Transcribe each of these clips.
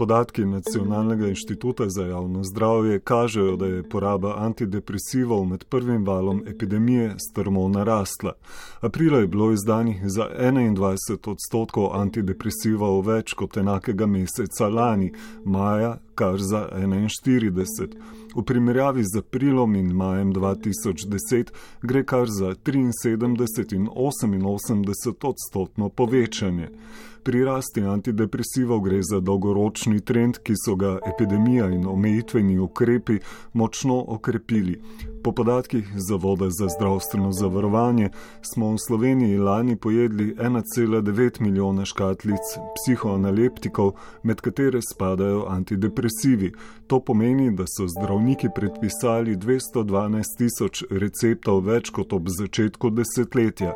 Podatki Nacionalnega inštituta za javno zdravje kažejo, da je poraba antidepresivov med prvim valom epidemije strmo narasla. Aprila je bilo izdanih za 21 odstotkov antidepresivov več kot enakega meseca lani, maja kar za 41. V primerjavi z aprilom in majem 2010 gre kar za 73 in 88 odstotno povečanje. Pri rasti antidepresivov gre za dolgoročni trend, ki so ga epidemija in omejitveni ukrepi močno okrepili. Po podatkih Zavoda za zdravstveno zavarovanje smo v Sloveniji lani pojedli 1,9 milijona škatlic psihoanaleptikov, med katere spadajo antidepresivi. To pomeni, da so zdravniki predpisali 212 tisoč receptov več kot ob začetku desetletja.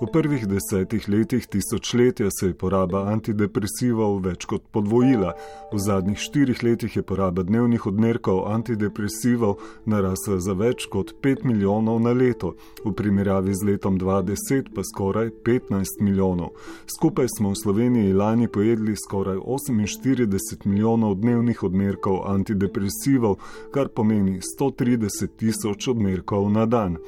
V prvih desetih letih tisočletja se je poraba antidepresivov več kot podvojila. V zadnjih štirih letih je poraba dnevnih odmerkov antidepresivov narasla za več kot 5 milijonov na leto, v primerjavi z letom 2010 pa skoraj 15 milijonov. Skupaj smo v Sloveniji lani pojedli skoraj 48 milijonov dnevnih odmerkov antidepresivov, kar pomeni 130 tisoč odmerkov na dan.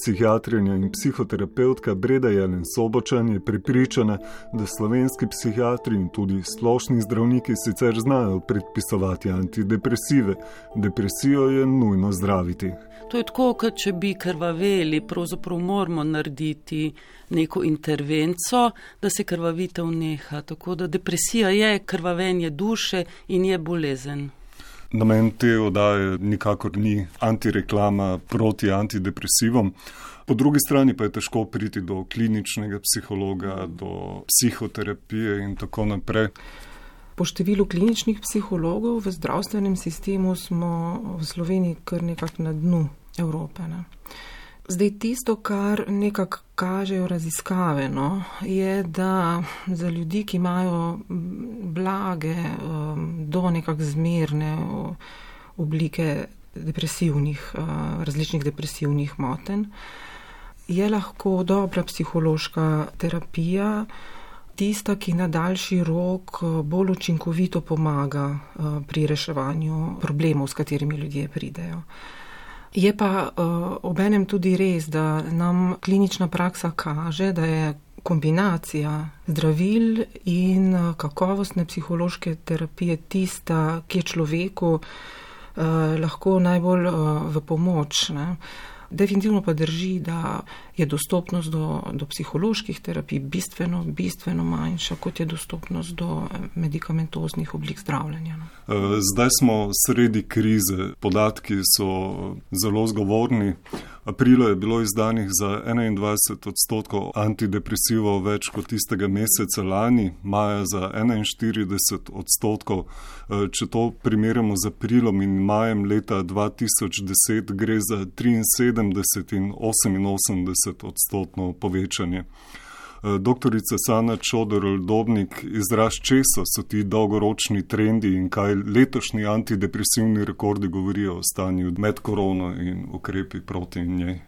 Psihiatrinja in psihoterapeutka Breda Jelen Sobočan je pripričana, da slovenski psihiatri in tudi splošni zdravniki sicer znajo predpisovati antidepresive. Depresijo je nujno zdraviti. To je tako, kot če bi krvaveli, pravzaprav moramo narediti neko intervenco, da se krvavitev neha. Tako da depresija je krvavenje duše in je bolezen. Namen te oddaje nikakor ni antireklama proti antidepresivom. Po drugi strani pa je težko priti do kliničnega psihologa, do psihoterapije in tako naprej. Po številu kliničnih psihologov v zdravstvenem sistemu smo v Sloveniji kar nekako na dnu Evrope. Ne. Zdaj, tisto, kar nekako kažejo raziskave, no, je, da za ljudi, ki imajo blage um, do nekak zmerne oblike depresivnih, uh, različnih depresivnih moten, je lahko dobra psihološka terapija tista, ki na daljši rok eh, bolj učinkovito pomaga eh, pri reševanju problemov, s katerimi ljudje pridejo. Je pa uh, obenem tudi res, da nam klinična praksa kaže, da je kombinacija zdravil in kakovostne psihološke terapije tista, ki je človeku uh, lahko najbolj uh, v pomoč. Ne. Definitivno pa drži, da je dostopnost do, do psiholoških terapij bistveno, bistveno manjša, kot je dostopnost do medicamentoznih oblik zdravljenja. No. Eh, zdaj smo sredi krize, podatki so zelo zgovorni. Aprila je bilo izdanih za 21 odstotkov antidepresivov več kot tistega meseca lani, maja za 41 odstotkov. Eh, če to primerjamo z aprilom in majem leta 2010, gre za 73 in 88 odstotno povečanje. Eh, doktorica Sana Čodor-Dobnik, izraz česa so ti dolgoročni trendi in kaj letošnji antidepresivni rekordi govorijo o stanju med korono in ukrepi proti njej?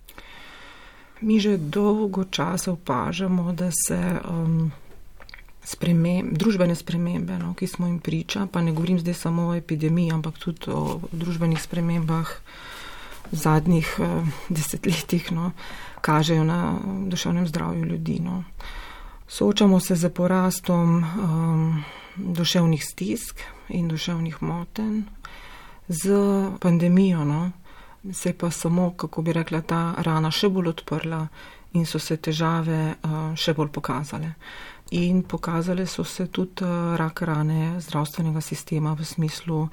Mi že dolgo časa opažamo, da se um, sprememb, družbene spremembe, no, ki smo jim priča, pa ne govorim zdaj samo o epidemiji, ampak tudi o družbenih spremembah v zadnjih uh, desetletjih. No, kažejo na duševnem zdravju ljudi. No. Soočamo se z porastom um, duševnih stisk in duševnih moten, z pandemijo. No. Se je pa samo, kako bi rekla, ta rana še bolj odprla in so se težave uh, še bolj pokazale. In pokazale so se tudi uh, rak rane zdravstvenega sistema v smislu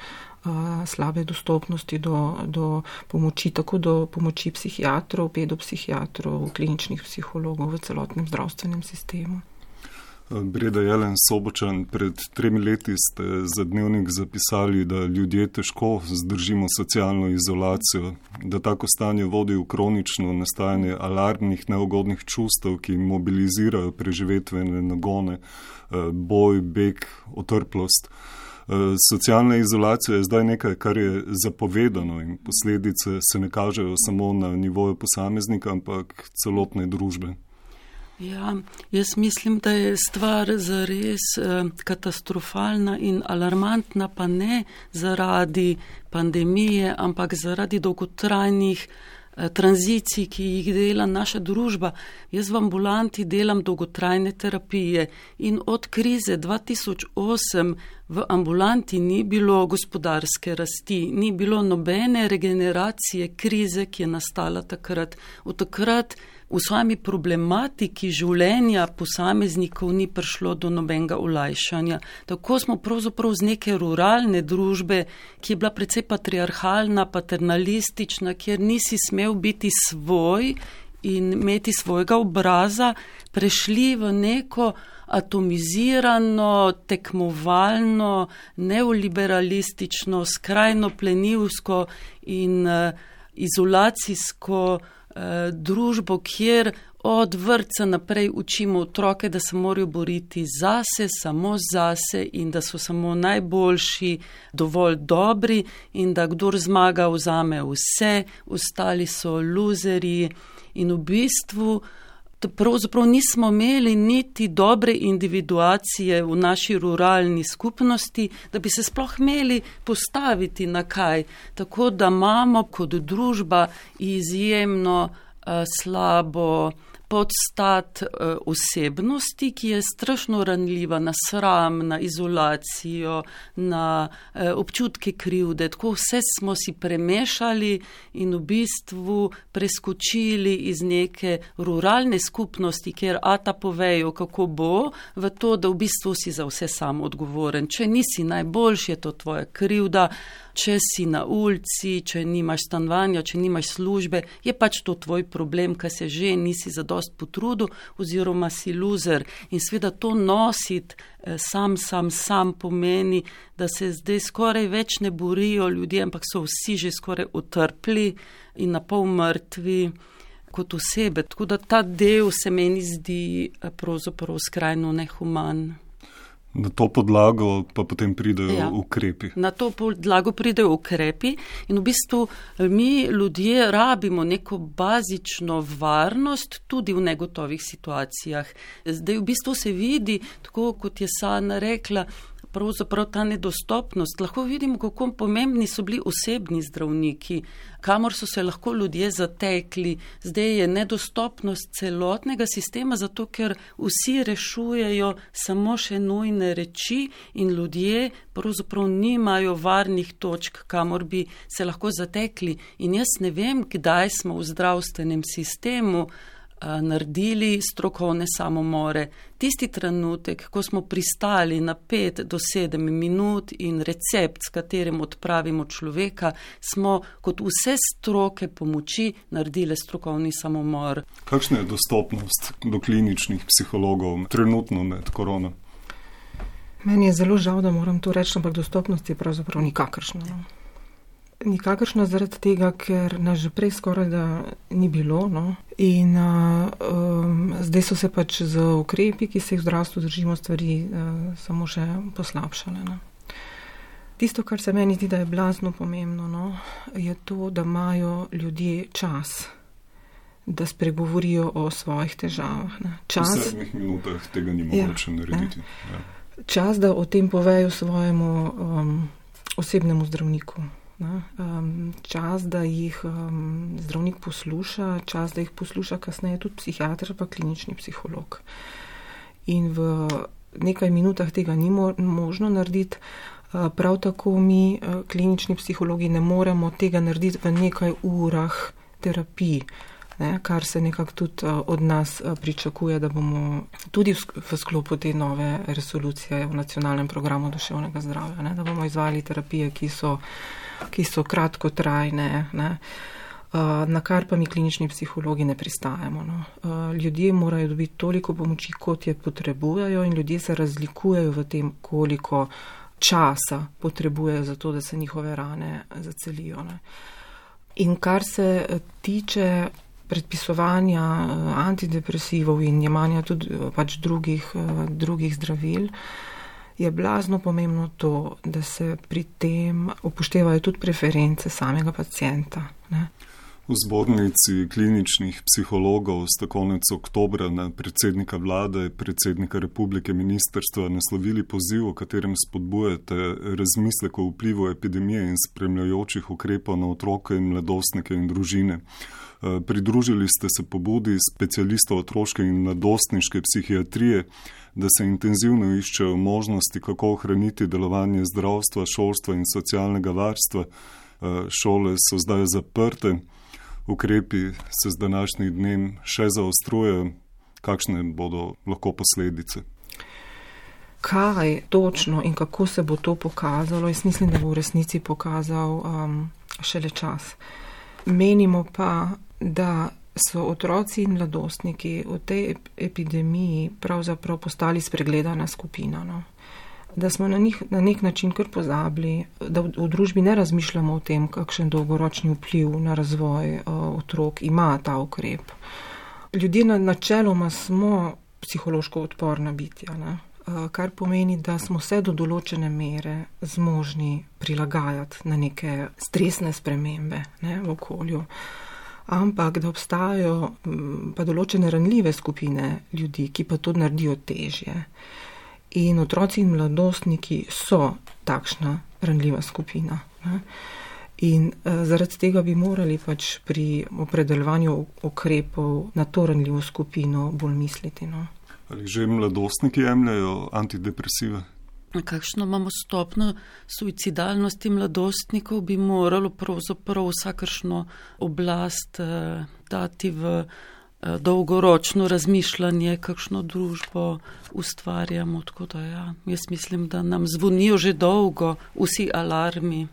slabe dostopnosti do, do pomoči, tako do pomoči psihiatrov, pedopsihiatrov, kliničnih psihologov v celotnem zdravstvenem sistemu. Breda Jelen Sobočan, pred tremi leti ste za dnevnik zapisali, da ljudje težko zdržimo socialno izolacijo, da tako stanje vodi v kronično nastajanje alarmnih, neugodnih čustev, ki mobilizirajo preživetvene nagone, boj, beg, otrplost. Eh, socialna izolacija je zdaj nekaj, kar je zapovedano in posledice se ne kažejo samo na nivoju posameznika, ampak celotne družbe. Ja, jaz mislim, da je stvar zares eh, katastrofalna in alarmantna, pa ne zaradi pandemije, ampak zaradi dolgotrajnih eh, tranzicij, ki jih dela naša družba. Jaz v ambulanti delam dolgotrajne terapije in od krize 2008 v ambulanti ni bilo gospodarske rasti, ni bilo nobene regeneracije krize, ki je nastala takrat. Od takrat v sami problematiki življenja posameznikov ni prišlo do nobenega olajšanja. Tako smo pravzaprav z neke ruralne družbe, ki je bila precej patriarhalna, paternalistična, kjer nisi smel biti svoj in imeti svojega obraza, prešli v neko atomizirano, tekmovalno, neoliberalistično, skrajno plenilsko in uh, izolacijsko Eh, družbo, kjer od vrca naprej učimo otroke, da se morajo boriti zase, samo zase in da so samo najboljši, dovolj dobri in da kdor zmaga, vzame vse, ostali so luzeri in v bistvu. Pravzaprav nismo imeli niti dobre individuacije v naši ruralni skupnosti, da bi se sploh imeli postaviti na kaj. Tako da imamo kot družba izjemno uh, slabo podstat uh, osebnosti, ki je strašno ranljiva na sram, na izolacijo, na uh, občutke krivde. Tako vse smo si premešali in v bistvu preskočili iz neke ruralne skupnosti, kjer ata povejo, kako bo, v to, da v bistvu si za vse sam odgovoren. Če nisi najboljši, je to tvoja krivda če si na ulici, če nimaš stanovanja, če nimaš službe, je pač to tvoj problem, kaj se že nisi zadost potrudil oziroma si loser. In sveda to nositi eh, sam, sam, sam pomeni, da se zdaj skoraj več ne borijo ljudje, ampak so vsi že skoraj utrpli in na pol mrtvi. Kot osebe. Tako da ta del se meni zdi eh, pravzaprav skrajno nehuman. Na to podlago pa potem pridejo ja. ukrepi. Na to podlago pridejo ukrepi in v bistvu mi ljudje rabimo neko bazično varnost tudi v negotovih situacijah. Zdaj v bistvu se vidi, tako kot je Sana rekla, pravzaprav ta nedostopnost. Lahko vidimo, kako pomembni so bili osebni zdravniki, kamor so se lahko ljudje zatekli. Zdaj je nedostopnost celotnega sistema, zato ker vsi rešujejo samo še nujne reči in ljudje pravzaprav nimajo varnih točk, kamor bi se lahko zatekli. In jaz ne vem, kdaj smo v zdravstvenem sistemu naredili strokovne samomore. Tisti trenutek, ko smo pristali na pet do sedem minut in recept, s katerim odpravimo človeka, smo kot vse stroke pomoči naredili strokovni samomor. Kakšna je dostopnost do kliničnih psihologov trenutno med korono? Meni je zelo žal, da moram to reči, ampak dostopnost je pravzaprav nikakršna. No. Nikakršno zaradi tega, ker nas že prej skoraj da ni bilo. No? In uh, um, zdaj so se pač z ukrepi, ki se jih v zdravstvu držimo, stvari uh, samo še poslabšale. No? Tisto, kar se meni zdi, da je blazno pomembno, no, je to, da imajo ljudje čas, da spregovorijo o svojih težavah. Ne. Čas, v sedmih minutah tega ni ja, mogoče ja, narediti. Ja. Čas, da o tem povejo svojemu um, osebnemu zdravniku. Ne, um, čas, da jih um, zdravnik posluša, čas, da jih posluša kasneje tudi psihiater pa klinični psiholog. In v nekaj minutah tega ni mo možno narediti. Uh, prav tako mi, uh, klinični psihologi, ne moremo tega narediti v nekaj urah terapije ne, kar se nekako tudi uh, od nas uh, pričakuje, da bomo tudi v, v sklopu te nove resolucije v nacionalnem programu duševnega zdravja, ne, da bomo izvali terapije, ki so, ki so kratkotrajne. Ne, Uh, na kar pa mi klinični psihologi ne pristajamo. No. Uh, ljudje morajo dobiti toliko pomoči, kot je potrebujejo, in ljudje se razlikujejo v tem, koliko časa potrebujejo za to, da se njihove rane zacelijo. Ne. In kar se tiče predpisovanja eh, antidepresivov in jemanja tudi eh, pač drugih, eh, drugih zdravil, je blazno pomembno to, da se pri tem upoštevajo tudi preference samega pacijenta. Ne? V zbornici kliničnih psihologov ste konec oktobra na predsednika vlade, predsednika republike, ministrstva naslovili poziv, v katerem spodbujate razmislek o vplivu epidemije in spremljajočih ukrepov na otroke in mladostnike in družine. Eh, pridružili ste se pobudi specialistov otroške in mladostniške psihiatrije, da se intenzivno iščejo možnosti, kako ohraniti delovanje zdravstva, šolstva in socialnega varstva. Eh, šole so zdaj zaprte ukrepi se z današnjim dnem še zaostrujejo, kakšne bodo lahko posledice? Kaj točno in kako se bo to pokazalo, jaz mislim, da bo v resnici pokazal um, šele čas. Menimo pa, da so otroci in mladostniki v tej epidemiji pravzaprav postali spregledana skupina. No? da smo na njih na nek način kar pozabili, da v, v družbi ne razmišljamo o tem, kakšen dolgoročni vpliv na razvoj uh, otrok ima ta ukrep. Ljudje na načeloma smo psihološko odporna bitja, ne? kar pomeni, da smo se do določene mere zmožni prilagajati na neke stresne spremembe ne, v okolju. Ampak da obstajajo pa določene ranljive skupine ljudi, ki pa to naredijo težje. In otroci in mladostniki so takšna ranljiva skupina. Ne? In uh, zaradi tega bi morali pač pri opredeljevanju ukrepov na to ranljivo skupino bolj misliti. No? Ali že mladostniki jemljajo antidepresive? Kakšno imamo stopno suicidalnosti mladostnikov, bi moralo pravzaprav vsakršno oblast uh, dati v. Eh, dolgoročno razmišljanje, kakšno družbo ustvarjamo. Da, ja, jaz mislim, da nam zvonijo že dolgo vsi alarmi.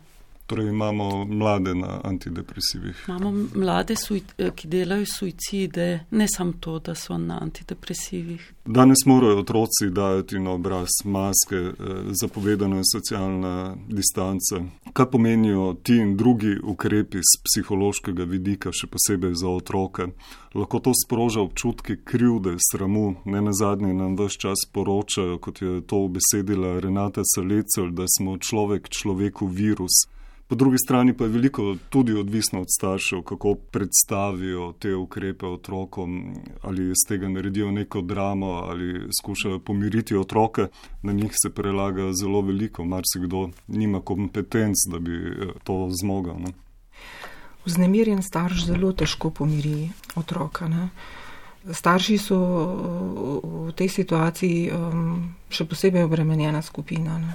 Torej imamo mlade na antidepresivih. Imamo mlade, eh, ki delajo suicide, ne samo to, da so na antidepresivih. Danes morajo otroci dajati na obraz maske, eh, zapovedana je socialna distanca. Kaj pomenijo ti in drugi ukrepi z psihološkega vidika, še posebej za otroke? Lahko to sproža občutke krivde, sramu, ne na zadnje nam vse čas poročajo, kot je to obesedila Renata Salecel, da smo človek človeku virus. Po drugi strani pa je veliko tudi odvisno od staršev, kako predstavijo te ukrepe otrokom, ali iz tega naredijo neko dramo, ali skušajo pomiriti otroke. Na njih se prelaga zelo veliko, marsikdo nima kompetenc, da bi eh, to zmogel. Ne? Vznemirjen starš zelo težko pomiri otroka. Ne? Starši so v tej situaciji um, še posebej obremenjena skupina. Ne?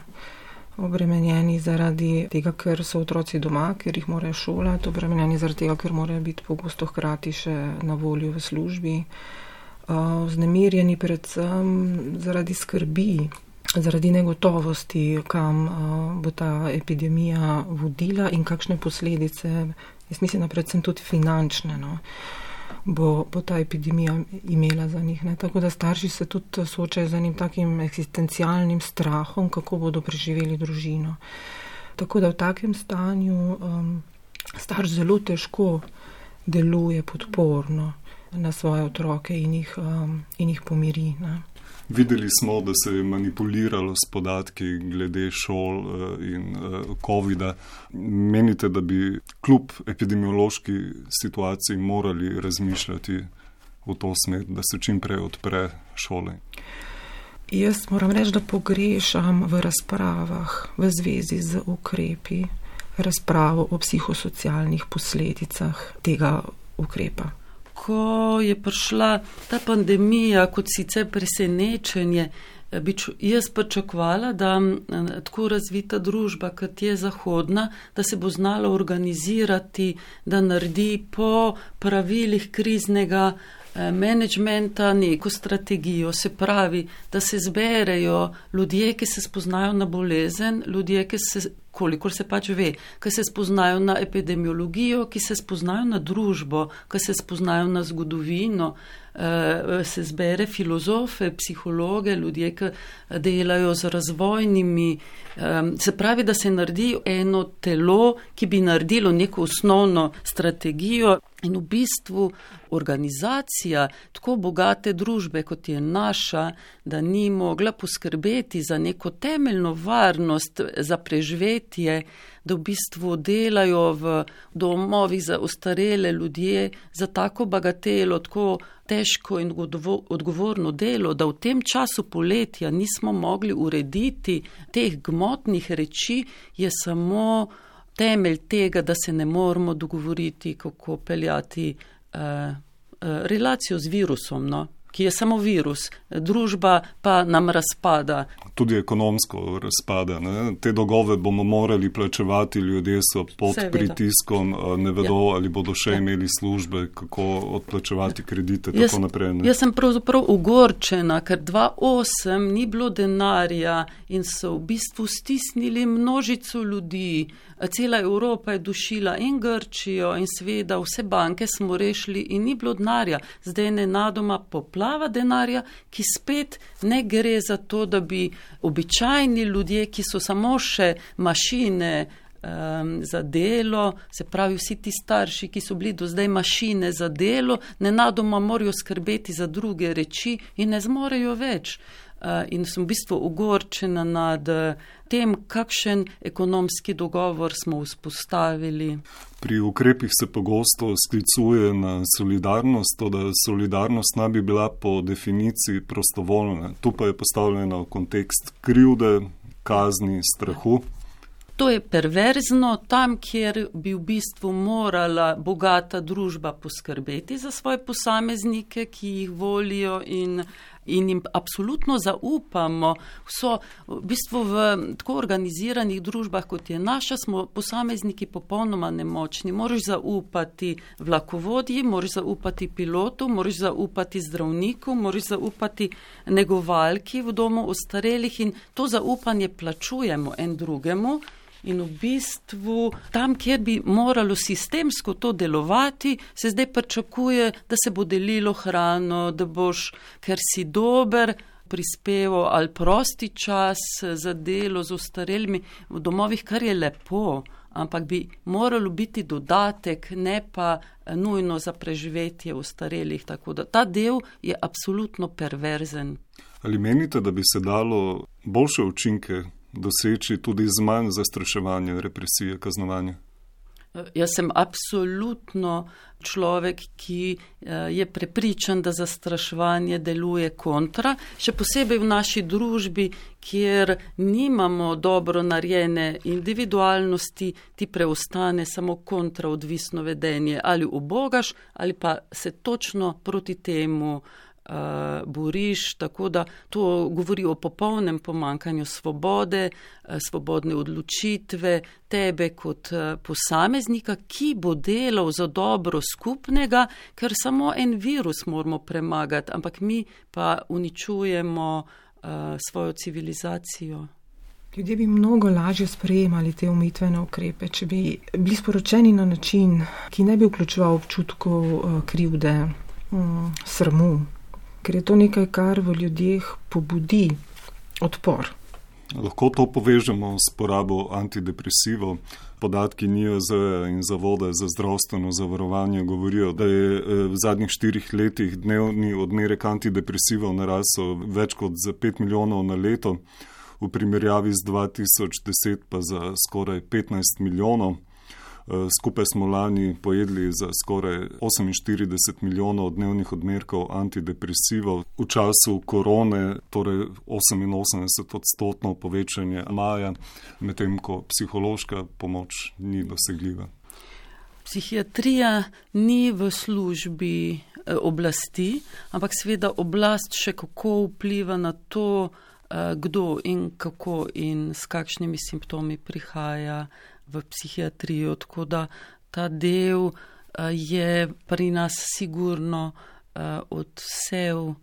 Obremenjeni zaradi tega, ker so otroci doma, ker jih morajo šolati, obremenjeni zaradi tega, ker morajo biti pogosto hkrati še na voljo v službi, vznemirjeni predvsem zaradi skrbi, zaradi negotovosti, kam bo ta epidemija vodila in kakšne posledice, jaz mislim, da predvsem tudi finančne. No bo, bo ta epidemija imela za njih. Ne? Tako da starši se tudi soočajo z enim takim eksistencialnim strahom, kako bodo preživeli družino. Tako da v takem stanju um, starš zelo težko deluje podporno na svoje otroke in jih, um, in jih pomiri. Ne? Videli smo, da se je manipuliralo s podatki glede šol eh, in eh, COVID-a. Menite, da bi kljub epidemiološki situaciji morali razmišljati v to smer, da se čim prej odpre šole? Jaz moram reči, da pogrešam v razpravah v zvezi z ukrepi razpravo o psihosocialnih posledicah tega ukrepa ko je prišla ta pandemija, kot sicer presenečenje, bi jaz pričakovala, da tako razvita družba, kot je zahodna, da se bo znala organizirati, da naredi po pravilih kriznega eh, menedžmenta neko strategijo. Se pravi, da se zberejo ljudje, ki se spoznajo na bolezen, ljudje, ki se kolikor se pač ve, ki se spoznajo na epidemiologijo, ki se spoznajo na družbo, ki se spoznajo na zgodovino, eh, se zbere filozofe, psihologe, ljudje, ki delajo z razvojnimi. Se pravi, da se naredi eno telo, ki bi naredilo neko osnovno strategijo in v bistvu organizacija tako bogate družbe, kot je naša, da ni mogla poskrbeti za neko temeljno varnost za preživetje, da v bistvu delajo v domovih za ostarele ljudje za tako bagatelo, tako težko in odgovorno delo, da v tem času poletja nismo mogli urediti teh gmotnih reči, je samo temelj tega, da se ne moramo dogovoriti, kako peljati uh, uh, relacijo z virusom. No? Ki je samo virus, družba pa nam razpada. Tudi ekonomsko razpada. Ne? Te dolgove bomo morali plačevati, ljudje so pod Seveda. pritiskom, ne vedo, ja. ali bodo še ja. imeli službe, kako odplačevati kredite. Jaz, jaz sem pravzaprav ugorčena, ker 2.8 ni bilo denarja in so v bistvu stisnili množico ljudi. Cela Evropa je dušila in Grčijo in seveda vse banke smo rešili in ni bilo denarja. Zdaj je nenadoma poplava denarja, ki spet ne gre za to, da bi običajni ljudje, ki so samo še mašine um, za delo, se pravi vsi ti starši, ki so bili do zdaj mašine za delo, nenadoma morajo skrbeti za druge reči in ne zmorejo več. Uh, in sem v bistvu ogorčena nad uh, tem, kakšen ekonomski dogovor smo vzpostavili. Pri ukrepih se pogosto sklicuje na solidarnost, to da solidarnost naj bi bila po definiciji prostovoljna. Tu pa je postavljena v kontekst krivde, kazni, strahu. To je perverzno, tam, kjer bi v bistvu morala bogata družba poskrbeti za svoje posameznike, ki jih volijo in in jim absolutno zaupamo. So v bistvu v tako organiziranih družbah, kot je naša, smo posamezniki popolnoma nemočni. Moraš zaupati vlakovodji, moraš zaupati pilotu, moraš zaupati zdravniku, moraš zaupati negovalki v domu ostarelih in to zaupanje plačujemo en drugemu. In v bistvu tam, kjer bi moralo sistemsko to delovati, se zdaj pričakuje, da se bo delilo hrano, da boš, ker si dober, prispeval ali prosti čas za delo z ostarelimi v domovih, kar je lepo, ampak bi moralo biti dodatek, ne pa nujno za preživetje ostarelih. Tako da ta del je absolutno perverzen. Ali menite, da bi se dalo boljše učinke doseči tudi z manj zastraševanja, represije, kaznovanja? Jaz sem absolutno človek, ki eh, je prepričan, da zastraševanje deluje kontra, še posebej v naši družbi, kjer nimamo dobro narejene individualnosti, ti preostane samo kontraodvisno vedenje ali ubogaš ali pa se točno proti temu uh, boriš, tako da to govori o popolnem pomankanju svobode, uh, svobodne odločitve tebe kot uh, posameznika, ki bo delal za dobro skupnega, ker samo en virus moramo premagati, ampak mi pa uničujemo uh, svojo civilizacijo. Ljudje bi mnogo lažje sprejemali te umitvene ukrepe, če bi bili sporočeni na način, ki ne bi vključeval občutkov krivde, mm, srmu, ker je to nekaj, kar v ljudeh pobudi odpor. Lahko to povežemo s porabo antidepresivov. Podatki NIOZ in Zavode za zdravstveno zavarovanje govorijo, da je eh, v zadnjih štirih letih dnevni odmerek antidepresivov narasel več kot za 5 milijonov na leto, v primerjavi z 2010 pa za skoraj 15 milijonov. Eh, skupaj smo lani pojedli za skoraj 48 milijonov dnevnih odmerkov antidepresivov. V času korone, torej 88 odstotno povečanje maja, medtem ko psihološka pomoč ni dosegljiva. Psihiatrija ni v službi eh, oblasti, ampak seveda oblast še kako vpliva na to, eh, kdo in kako in s kakšnimi simptomi prihaja v psihiatrijo, tako da ta del uh, je pri nas sigurno uh, odsev uh,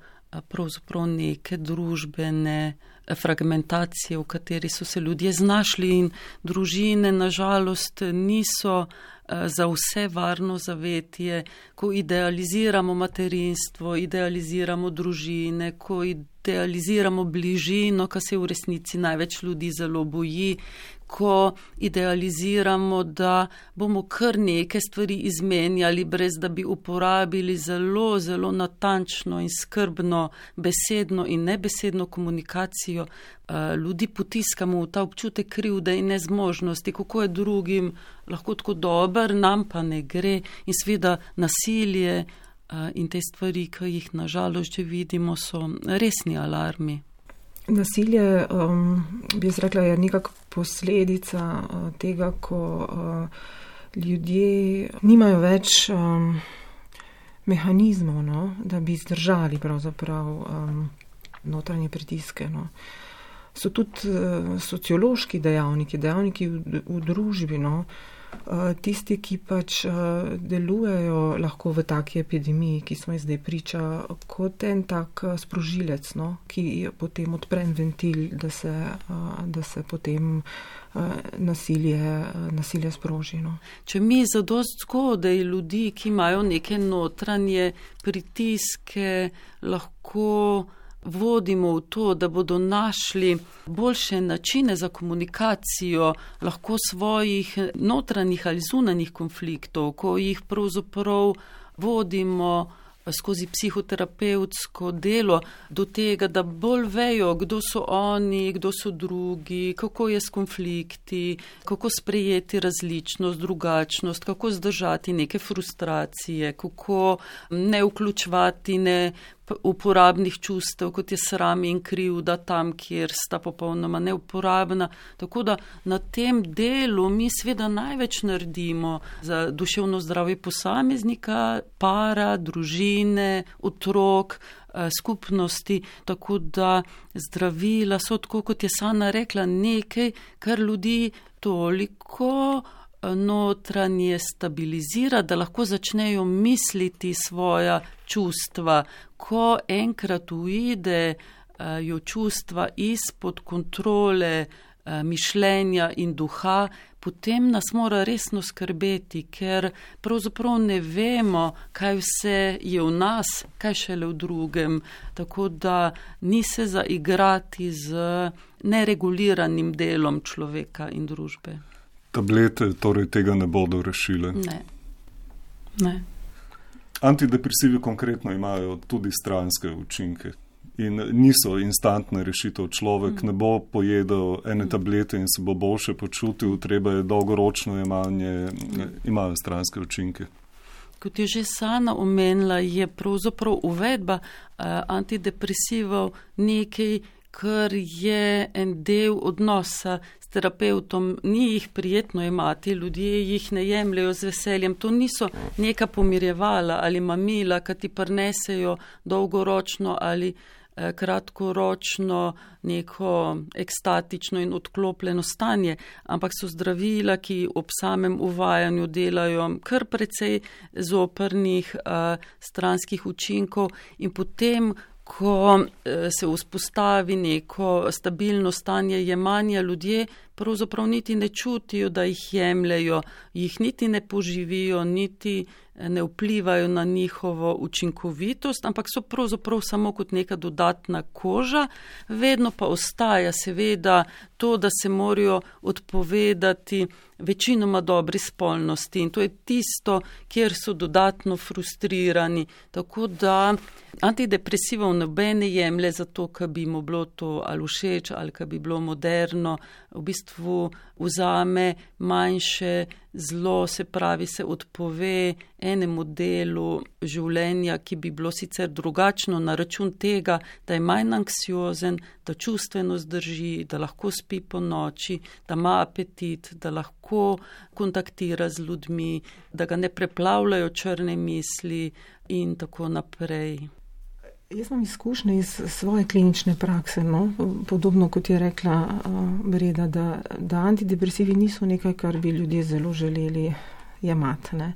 pravzaprav neke družbene fragmentacije, v kateri so se ljudje znašli in družine nažalost niso za vse varno zavetje, ko idealiziramo materinstvo, idealiziramo družine, ko idealiziramo bližino, kar se v resnici največ ljudi zelo boji, ko idealiziramo, da bomo kar neke stvari izmenjali, brez da bi uporabili zelo, zelo natančno in skrbno besedno in nebesedno komunikacijo, eh, ljudi potiskamo v ta občutek krivde in nezmožnosti, kako je drugim lahko tako dober, nam pa ne gre in seveda nasilje. Eh, in te stvari, ki jih nažalost že vidimo, so resni alarmi. Nasilje, um, bi jaz rekla, je nekako posledica uh, tega, ko uh, ljudje nimajo več um, mehanizmov, no, da bi zdržali pravzaprav um, notranje pritiske. No. So tudi uh, sociološki dejavniki, dejavniki v, v družbi. No, uh, tisti, ki pač eh, delujejo lahko v taki epidemiji, ki smo jih zdaj priča, kot en tak eh, sprožilec, no, ki potem odpre en ventil, da se, da se potem nasilje, nasilje sproži. No. Če mi zadost zgodaj ljudi, ki imajo neke notranje pritiske, lahko vodimo v to, da bodo našli boljše načine za komunikacijo, lahko svojih notranjih ali zunanjih konfliktov, ko jih pravzaprav vodimo skozi psihoterapevtsko delo do tega, da bolj vejo, kdo so oni, kdo so drugi, kako je s konflikti, kako sprejeti različnost, drugačnost, kako zdržati neke frustracije, kako ne vključvati, ne uporabnih čustev, kot je sram in krivda tam, kjer sta popolnoma neuporabna. Tako da na tem delu mi sveda največ naredimo za duševno zdravje posameznika, para, družine, otrok, eh, skupnosti. Tako da zdravila so, tako kot je Sana rekla, nekaj, kar ljudi toliko notranje stabilizira, da lahko začnejo misliti svoja čustva. Ko enkrat ujde jo čustva izpod kontrole mišljenja in duha, potem nas mora resno skrbeti, ker pravzaprav ne vemo, kaj vse je v nas, kaj šele v drugem. Tako da ni se zaigrati z nereguliranim delom človeka in družbe tablete torej tega ne bodo rešile. Ne. ne. Antidepresivi konkretno imajo tudi stranske učinke in niso instantna rešitev. Človek mm. ne bo pojedel ene mm. tablete in se bo boljše počutil, treba je dolgoročno jemanje, mm. imajo stranske učinke. Kot je že Sana omenila, je pravzaprav uvedba uh, antidepresivov nekaj, kar je en del odnosa s terapeutom, ni jih prijetno imati, ljudje jih ne jemljajo z veseljem. To niso neka pomirjevala ali mamila, ki ti prnesejo dolgoročno ali eh, kratkoročno neko ekstatično in odklopljeno stanje, ampak so zdravila, ki ob samem uvajanju delajo kar precej zoprnih uh, stranskih učinkov in potem, ko eh, se vzpostavi neko stabilno stanje jemanja, ljudje pravzaprav niti ne čutijo, da jih jemljajo, jih niti ne poživijo, niti ne vplivajo na njihovo učinkovitost, ampak so pravzaprav samo kot neka dodatna koža, vedno pa ostaja seveda to, da se morajo odpovedati večinoma dobri spolnosti in to je tisto, kjer so dodatno frustrirani. Tako da antidepresivov nobene jemlje zato, ker bi mu bilo to ali všeč ali ker bi bilo moderno, v bistvu vzame manjše zlo, se pravi, se odpove enemu delu življenja, ki bi bilo sicer drugačno na račun tega, da je manj anksiozen, da čustveno zdrži, da lahko spi po noči, da ima apetit, da lahko kontaktira z ljudmi, da ga ne preplavljajo črne misli in tako naprej. Jaz imam izkušnje iz svoje klinične prakse, no? podobno kot je rekla uh, Breda, da, da antidepresivi niso nekaj, kar bi ljudje zelo želeli jemati. Ne?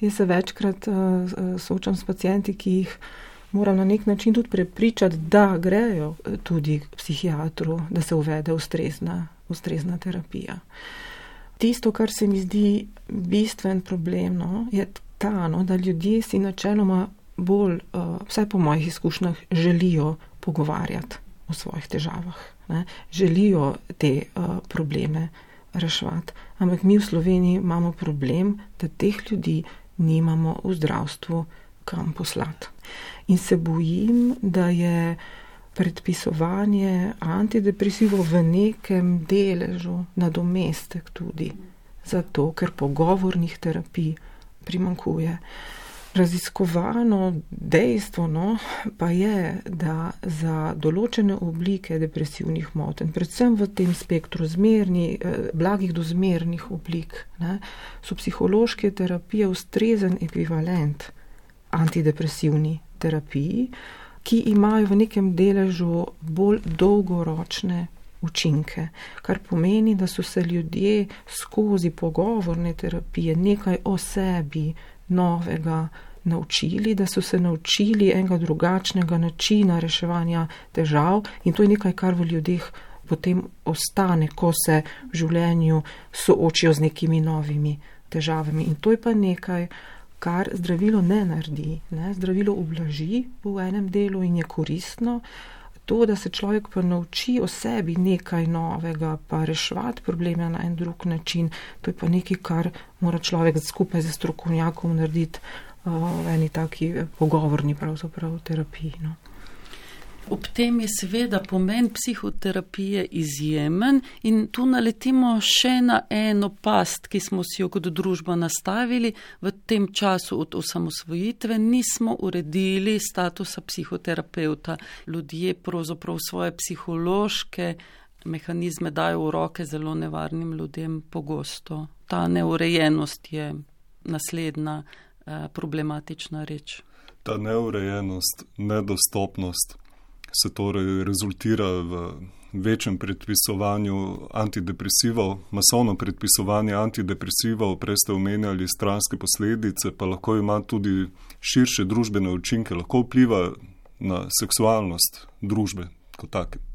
Jaz se večkrat uh, soočam s pacijenti, ki jih moram na nek način tudi prepričati, da grejo tudi k psihiatru, da se uvede ustrezna, ustrezna terapija. Tisto, kar se mi zdi bistven problem, no, je ta, no, da ljudje si načeloma bolj, uh, vsaj po mojih izkušnjah, želijo pogovarjati o svojih težavah, ne? želijo te uh, probleme reševati. Ampak mi v Sloveniji imamo problem, da teh ljudi nimamo v zdravstvu kam poslati. In se bojim, da je predpisovanje antidepresivov v nekem deležu nadomestek tudi zato, ker pogovornih terapij primankuje. Raziskovano dejstvo no, pa je, da za določene oblike depresivnih motenj, predvsem v tem spektru zmerni, eh, blagih do zmernih oblik, ne, so psihološke terapije ustrezen ekvivalent antidepresivni terapiji, ki imajo v nekem deležu bolj dolgoročne učinke, kar pomeni, da so se ljudje skozi pogovorne terapije nekaj o sebi, novega naučili, da so se naučili enega drugačnega načina reševanja težav in to je nekaj, kar v ljudeh potem ostane, ko se v življenju soočijo z nekimi novimi težavami. In to je pa nekaj, kar zdravilo ne naredi. Ne? Zdravilo ublaži v enem delu in je koristno. To, da se človek pa nauči o sebi nekaj novega, pa reševati probleme na en drug način, to je pa nekaj, kar mora človek skupaj z strokovnjakom narediti v eni taki pogovorni pravzaprav terapiji. No. Ob tem je seveda pomen psihoterapije izjemen in tu naletimo še na eno past, ki smo si jo kot družba nastavili. V tem času od osamosvojitve nismo uredili statusa psihoterapeuta. Ljudje pravzaprav svoje psihološke mehanizme dajo v roke zelo nevarnim ljudem pogosto. Ta neurejenost je naslednja eh, problematična reč. Ta neurejenost, nedostopnost se torej rezultira v večjem predpisovanju antidepresivov, masovno predpisovanje antidepresivov, prej ste omenjali stranske posledice, pa lahko ima tudi širše družbene učinke, lahko vpliva na seksualnost družbe kot take.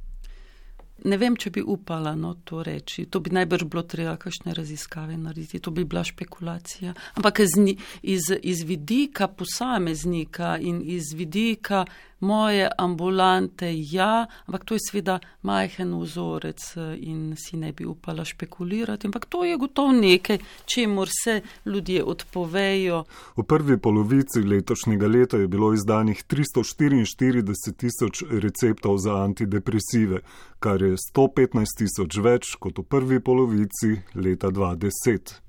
Ne vem, če bi upala no, to reči. To bi najbrž bilo treba kakšne raziskave narediti, to bi bila špekulacija. Ampak iz, iz, iz vidika posameznika in iz vidika moje ambulante, ja, ampak to je seveda majhen vzorec in si ne bi upala špekulirati. Ampak to je gotovo nekaj, čemu se ljudje odpovejo. V prvi polovici letošnjega leta je bilo izdanih 344 tisoč receptov za antidepresive, kar je 115 tisoč več kot v prvi polovici leta 2010.